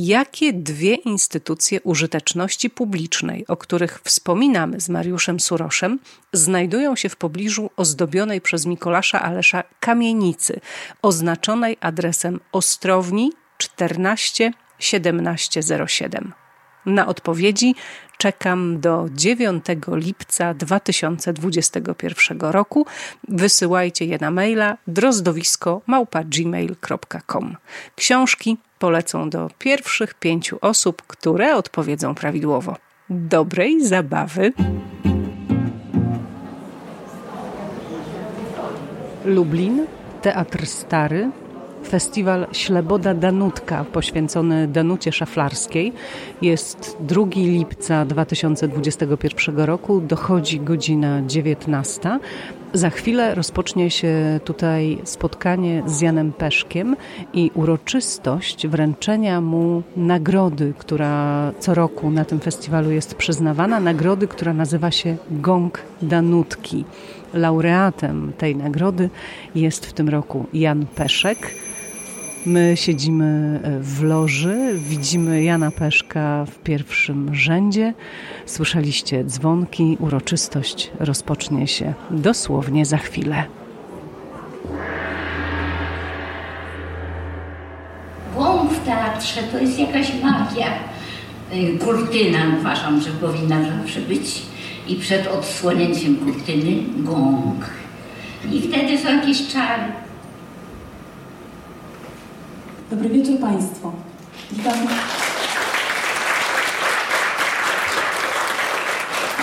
S1: Jakie dwie instytucje użyteczności publicznej, o których wspominamy z Mariuszem Suroszem, znajdują się w pobliżu ozdobionej przez Mikolasza Alesza kamienicy, oznaczonej adresem Ostrowni 14 1707? Na odpowiedzi czekam do 9 lipca 2021 roku. Wysyłajcie je na maila drozdowisko.gmail.com. Książki polecą do pierwszych pięciu osób, które odpowiedzą prawidłowo. Dobrej zabawy! Lublin, Teatr Stary, Festiwal Śleboda Danutka poświęcony Danucie Szaflarskiej. Jest 2 lipca 2021 roku, dochodzi godzina 19. Za chwilę rozpocznie się tutaj spotkanie z Janem Peszkiem i uroczystość wręczenia mu nagrody, która co roku na tym festiwalu jest przyznawana. Nagrody, która nazywa się Gong Danutki. Laureatem tej nagrody jest w tym roku Jan Peszek. My siedzimy e, w loży, widzimy Jana Peszka w pierwszym rzędzie. Słyszeliście dzwonki, uroczystość rozpocznie się dosłownie za chwilę.
S4: Łom w teatrze to jest jakaś magia. Y, kurtyna uważam, że powinna zawsze być i przed odsłonięciem kurtyny gong. I wtedy są jakieś czary.
S5: Dobry wieczór Państwu. Witam.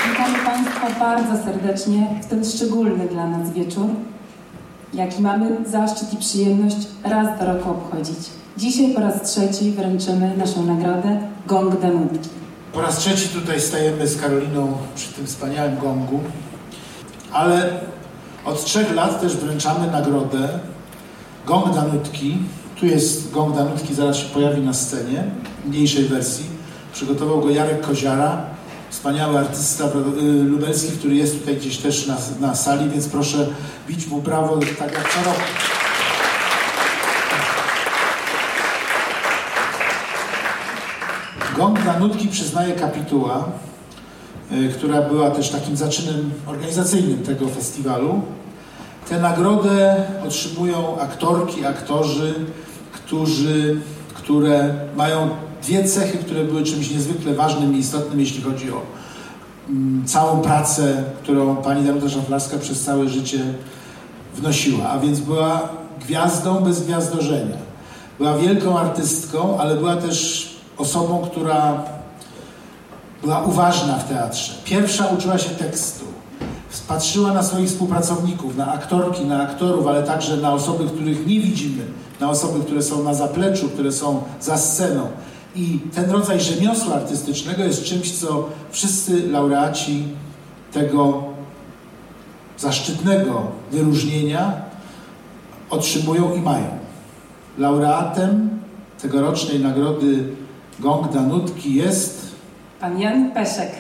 S5: Witamy Państwa bardzo serdecznie w ten szczególny dla nas wieczór, jaki mamy zaszczyt i przyjemność raz do roku obchodzić. Dzisiaj po raz trzeci wręczymy naszą nagrodę Gong Danutki.
S6: Po raz trzeci tutaj stajemy z Karoliną przy tym wspaniałym gongu, ale od trzech lat też wręczamy nagrodę Gong Danutki tu jest gong Danutki, zaraz się pojawi na scenie, mniejszej wersji. Przygotował go Jarek Koziara, wspaniały artysta y, lubelski, który jest tutaj gdzieś też na, na sali, więc proszę bić mu brawo, tak jak co roku. Gong Danutki przyznaje kapituła, y, która była też takim zaczynem organizacyjnym tego festiwalu. Tę nagrodę otrzymują aktorki, aktorzy, którzy, które mają dwie cechy, które były czymś niezwykle ważnym i istotnym, jeśli chodzi o mm, całą pracę, którą pani Danuta Szaflarska przez całe życie wnosiła, a więc była gwiazdą bez gwiazdorzenia. Była wielką artystką, ale była też osobą, która była uważna w teatrze. Pierwsza uczyła się tekstu. Patrzyła na swoich współpracowników, na aktorki, na aktorów, ale także na osoby, których nie widzimy, na osoby, które są na zapleczu, które są za sceną. I ten rodzaj rzemiosła artystycznego jest czymś, co wszyscy laureaci tego zaszczytnego wyróżnienia otrzymują i mają. Laureatem tegorocznej nagrody Gong Danutki jest
S5: Pan Jan Peszek.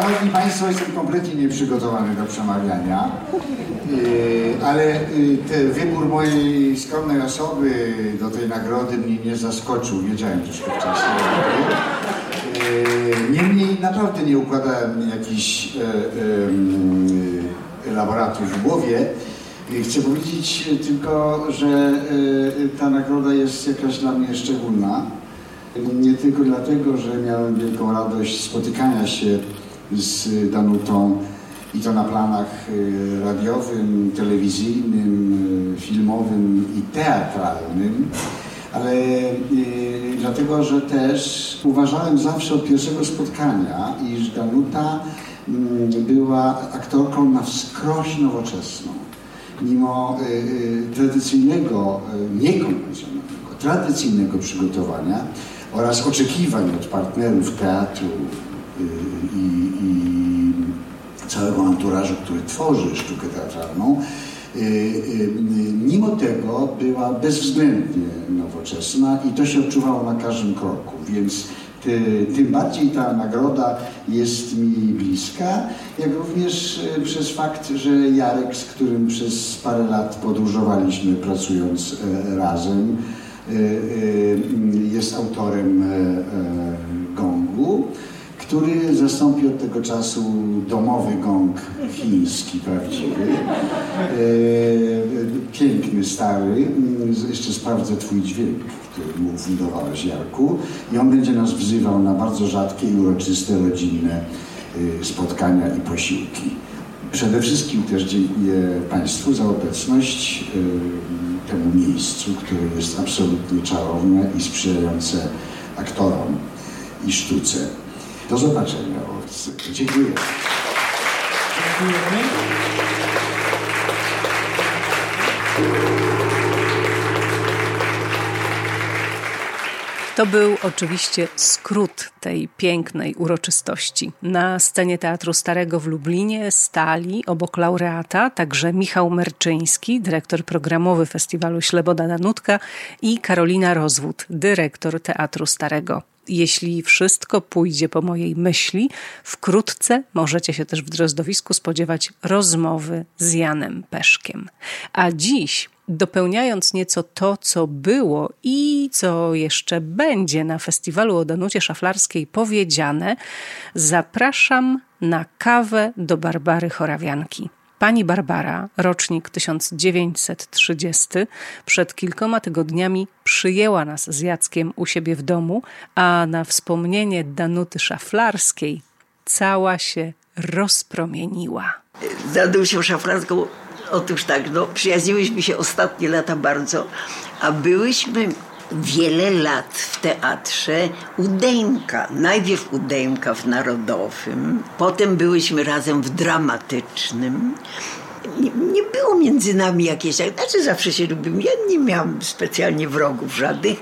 S7: Szanowni Państwo, jestem kompletnie nieprzygotowany do przemawiania, yy, ale yy, ten wybór mojej skromnej osoby do tej nagrody mnie nie zaskoczył. Wiedziałem troszkę wcześniej. Yy, Niemniej naprawdę nie układałem jakichś elaboratów w głowie. Chcę powiedzieć tylko, że ta nagroda jest jakaś dla mnie szczególna. Nie tylko dlatego, że miałem wielką radość spotykania się z Danutą i to na planach y, radiowym, telewizyjnym, y, filmowym i teatralnym, ale y, dlatego, że też uważałem zawsze od pierwszego spotkania, iż Danuta mm, była aktorką na wskroś nowoczesną. Mimo tradycyjnego, niekonwencjonalnego, tradycyjnego przygotowania oraz oczekiwań od partnerów teatru i całego anturażu, który tworzy sztukę teatralną, y, y, mimo tego była bezwzględnie nowoczesna i to się odczuwało na każdym kroku, więc ty, tym bardziej ta nagroda jest mi bliska, jak również y, przez fakt, że Jarek, z którym przez parę lat podróżowaliśmy pracując e, razem, jest autorem e, e, Gongu który zastąpi od tego czasu domowy gong chiński prawdziwy. E, piękny, stary. Jeszcze sprawdzę twój dźwięk, który mu fundowałeś, Jarku. I on będzie nas wzywał na bardzo rzadkie i uroczyste, rodzinne e, spotkania i posiłki. Przede wszystkim też dziękuję Państwu za obecność e, temu miejscu, które jest absolutnie czarowne i sprzyjające aktorom i sztuce. Do zobaczenia. Dziękuję. Dziękujemy.
S1: To był oczywiście skrót tej pięknej uroczystości. Na scenie Teatru Starego w Lublinie stali obok laureata także Michał Merczyński, dyrektor programowy Festiwalu Śleboda Danutka i Karolina Rozwód, dyrektor Teatru Starego jeśli wszystko pójdzie po mojej myśli, wkrótce możecie się też w Drozdowisku spodziewać rozmowy z Janem Peszkiem. A dziś dopełniając nieco to, co było i co jeszcze będzie na festiwalu o Danucie Szaflarskiej powiedziane, zapraszam na kawę do Barbary Chorawianki. Pani Barbara, rocznik 1930, przed kilkoma tygodniami przyjęła nas z Jackiem u siebie w domu, a na wspomnienie Danuty Szaflarskiej cała się rozpromieniła.
S8: Z Danusią Szaflarską, otóż tak, no, przyjaźniłyśmy się ostatnie lata bardzo, a byłyśmy wiele lat w teatrze u Dejmka. Najpierw u Dejmka w Narodowym, potem byłyśmy razem w Dramatycznym. Nie, nie, było między nami jakieś, znaczy zawsze się lubimy. Ja nie miałam specjalnie wrogów żadnych,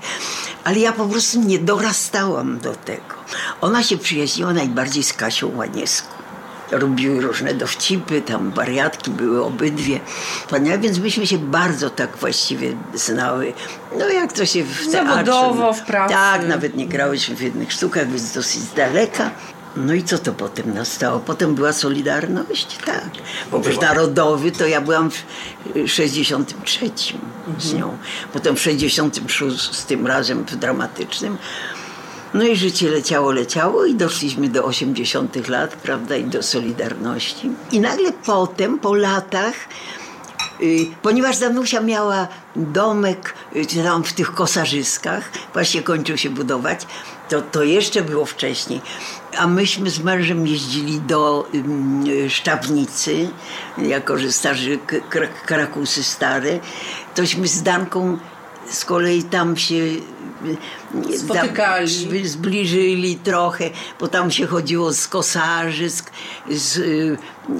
S8: ale ja po prostu nie dorastałam do tego. Ona się przyjaźniła najbardziej z Kasią Łanieską robiły różne dowcipy, tam wariatki były obydwie. Więc myśmy się bardzo tak właściwie znały. No jak to się w teatrze...
S1: Zawodowo, w pracy.
S8: Tak, nawet nie grałyśmy w jednych sztukach, więc dosyć z daleka. No i co to potem nastało? Potem była Solidarność, tak. Bo już Narodowy to ja byłam w 63 mhm. z nią. Potem w 66 tym razem w Dramatycznym. No i życie leciało, leciało i doszliśmy do 80 lat, prawda, i do Solidarności. I nagle potem, po latach, ponieważ Danusia miała domek y, tam w tych kosarzyskach, właśnie kończył się budować, to, to jeszcze było wcześniej. A myśmy z mężem jeździli do y, Szczawnicy, jako że starzy krakusy stare, tośmy z Danką z kolei tam się
S1: spotykali.
S8: Zbliżyli trochę, bo tam się chodziło z Kosarzysk, z,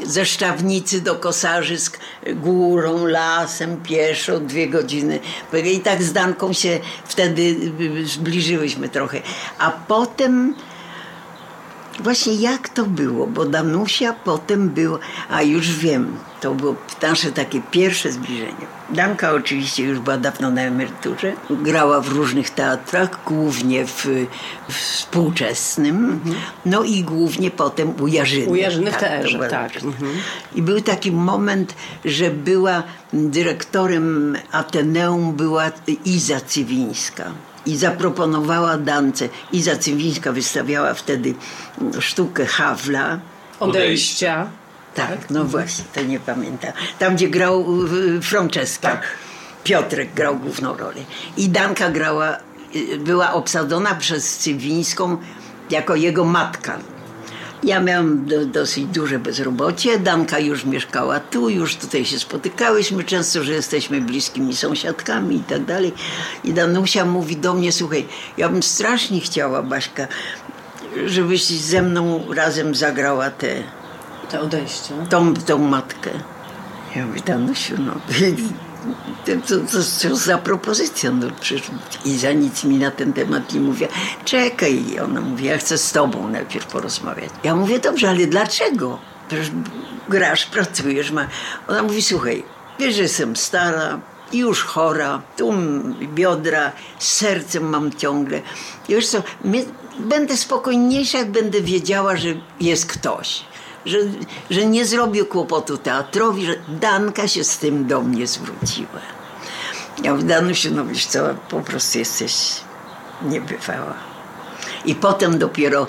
S8: ze Szczawnicy do Kosarzysk górą, lasem, pieszo, dwie godziny. I tak z Danką się wtedy zbliżyłyśmy trochę. A potem Właśnie jak to było, bo Danusia potem było, a już wiem, to było nasze takie pierwsze zbliżenie. Danka oczywiście już była dawno na emeryturze, grała w różnych teatrach, głównie w, w współczesnym, no i głównie potem u Jarzyny.
S1: U Jarzyny tak, w teatrze, tak.
S8: Mhm. I był taki moment, że była dyrektorem Ateneum była Iza Cywińska i zaproponowała Dance. Iza Cywińska wystawiała wtedy sztukę Hawla.
S1: Odejścia.
S8: Tak, no właśnie, to nie pamiętam. Tam, gdzie grał Franceska. Tak. Piotrek grał główną rolę. I Danka grała, y, była obsadzona przez Cywińską jako jego matka. Ja miałam do, dosyć duże bezrobocie. Danka już mieszkała tu, już tutaj się spotykałyśmy często, że jesteśmy bliskimi sąsiadkami i tak dalej. I Danusia mówi do mnie, słuchaj, ja bym strasznie chciała, Baśka, żebyś ze mną razem zagrała te...
S1: Te odejścia.
S8: Tą, tą matkę. Ja mówię, Danusiu, no to, to, to, za propozycja? No, I za nic mi na ten temat nie mówię. Czekaj. I ona mówi, ja chcę z tobą najpierw porozmawiać. Ja mówię, dobrze, ale dlaczego? Przecież grasz, pracujesz. Ma... Ona mówi, słuchaj, wiesz, że jestem stara, już chora, tu biodra, sercem mam ciągle. I wiesz co, będę spokojniejsza, jak będę wiedziała, że jest ktoś że, że nie zrobił kłopotu teatrowi, że Danka się z tym do mnie zwróciła. Ja mówię, Danusiu, no wiesz co, po prostu jesteś niebywała. I potem dopiero,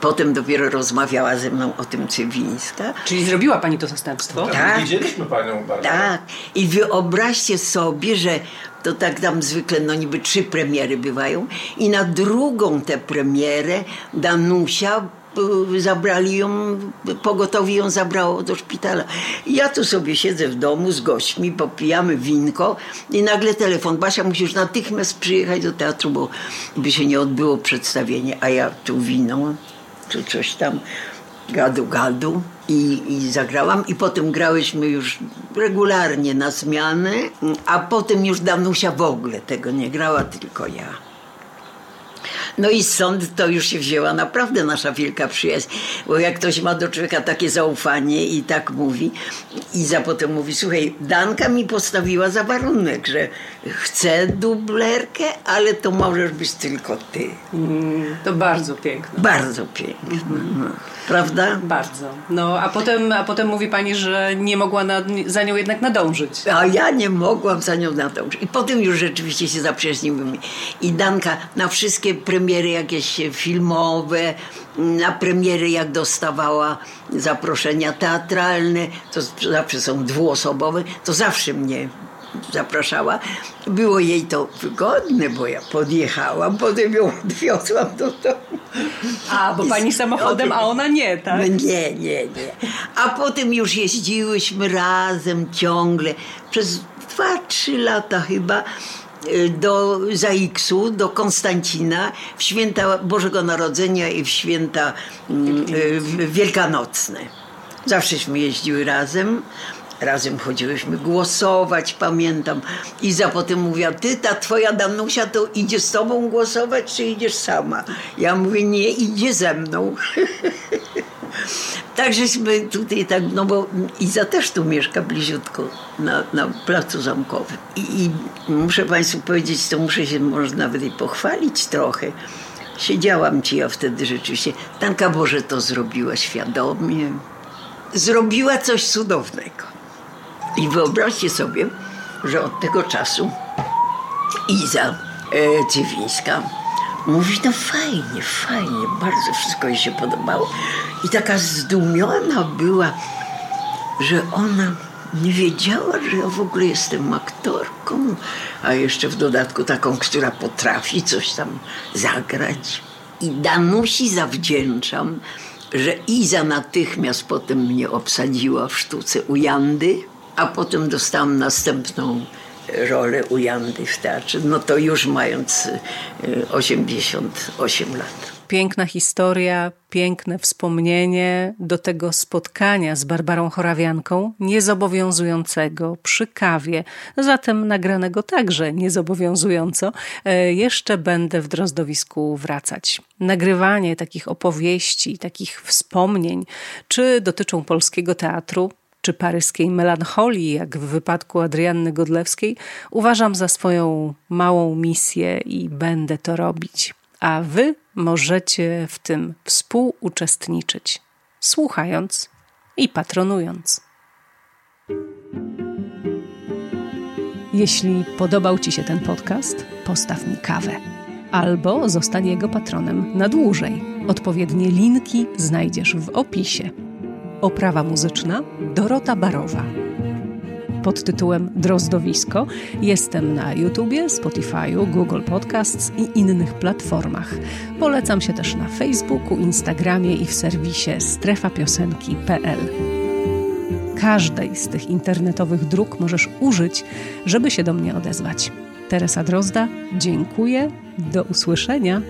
S8: potem dopiero rozmawiała ze mną o tym Cywińska.
S1: Czyli zrobiła pani to zastępstwo?
S9: Tak. Widzieliśmy panią bardzo.
S8: Tak. I wyobraźcie sobie, że to tak tam zwykle, no niby trzy premiery bywają. I na drugą tę premierę Danusia zabrali ją, pogotowi ją zabrało do szpitala. Ja tu sobie siedzę w domu z gośćmi, popijamy winko i nagle telefon. Basia, musisz natychmiast przyjechać do teatru, bo by się nie odbyło przedstawienie. A ja tu wino, tu coś tam, gadu, gadu. I, I zagrałam i potem grałyśmy już regularnie na zmiany, a potem już Danusia w ogóle tego nie grała, tylko ja. No i stąd to już się wzięła naprawdę nasza wielka przyjaźń, bo jak ktoś ma do człowieka takie zaufanie i tak mówi, i za potem mówi, słuchaj, Danka mi postawiła za warunek, że chcę dublerkę, ale to możesz być tylko ty.
S1: Mm, to bardzo piękne.
S8: Bardzo piękne. No. Prawda?
S1: Bardzo. No, a potem, a potem mówi pani, że nie mogła na, za nią jednak nadążyć.
S8: A ja nie mogłam za nią nadążyć. I potem już rzeczywiście się zaprzyjaźniły. I Danka na wszystkie premiery jakieś filmowe, na premiery jak dostawała zaproszenia teatralne, to zawsze są dwuosobowe, to zawsze mnie zapraszała. Było jej to wygodne, bo ja podjechałam, potem ją odwiozłam do domu.
S1: A, bo pani samochodem, a ona nie, tak? No
S8: nie, nie, nie. A potem już jeździłyśmy razem ciągle przez dwa, trzy lata chyba y, do Zaiksu, do Konstancina w święta Bożego Narodzenia i w święta mm, y, wielkanocne. Zawsześmy jeździły razem. Razem chodziłyśmy głosować, pamiętam. Iza potem mówiła, ty, ta twoja Danusia to idzie z tobą głosować, czy idziesz sama? Ja mówię, nie, idzie ze mną. Takżeśmy tutaj tak, no bo Iza też tu mieszka bliziutko na, na placu zamkowym. I, I, muszę Państwu powiedzieć, to muszę się może nawet i pochwalić trochę. Siedziałam ci ja wtedy rzeczywiście. Tanka Boże to zrobiła świadomie. Zrobiła coś cudownego. I wyobraźcie sobie, że od tego czasu Iza e, Cywińska mówi, no fajnie, fajnie, bardzo wszystko jej się podobało. I taka zdumiona była, że ona nie wiedziała, że ja w ogóle jestem aktorką, a jeszcze w dodatku taką, która potrafi coś tam zagrać. I Danusi zawdzięczam, że Iza natychmiast potem mnie obsadziła w sztuce u Jandy, a potem dostałam następną rolę u Jandy w teatrze, no to już mając 88 y, lat.
S1: Piękna historia, piękne wspomnienie do tego spotkania z Barbarą Chorawianką, niezobowiązującego przy kawie, zatem nagranego także niezobowiązująco, e, jeszcze będę w Drozdowisku wracać. Nagrywanie takich opowieści, takich wspomnień, czy dotyczą polskiego teatru, czy paryskiej melancholii, jak w wypadku Adrianny Godlewskiej, uważam za swoją małą misję i będę to robić. A wy możecie w tym współuczestniczyć, słuchając i patronując. Jeśli podobał Ci się ten podcast, postaw mi kawę albo zostań jego patronem na dłużej. Odpowiednie linki znajdziesz w opisie. Oprawa muzyczna Dorota Barowa. Pod tytułem Drozdowisko jestem na YouTubie, Spotify'u, Google Podcasts i innych platformach. Polecam się też na Facebooku, Instagramie i w serwisie strefapiosenki.pl. Każdej z tych internetowych dróg możesz użyć, żeby się do mnie odezwać. Teresa Drozda, dziękuję, do usłyszenia.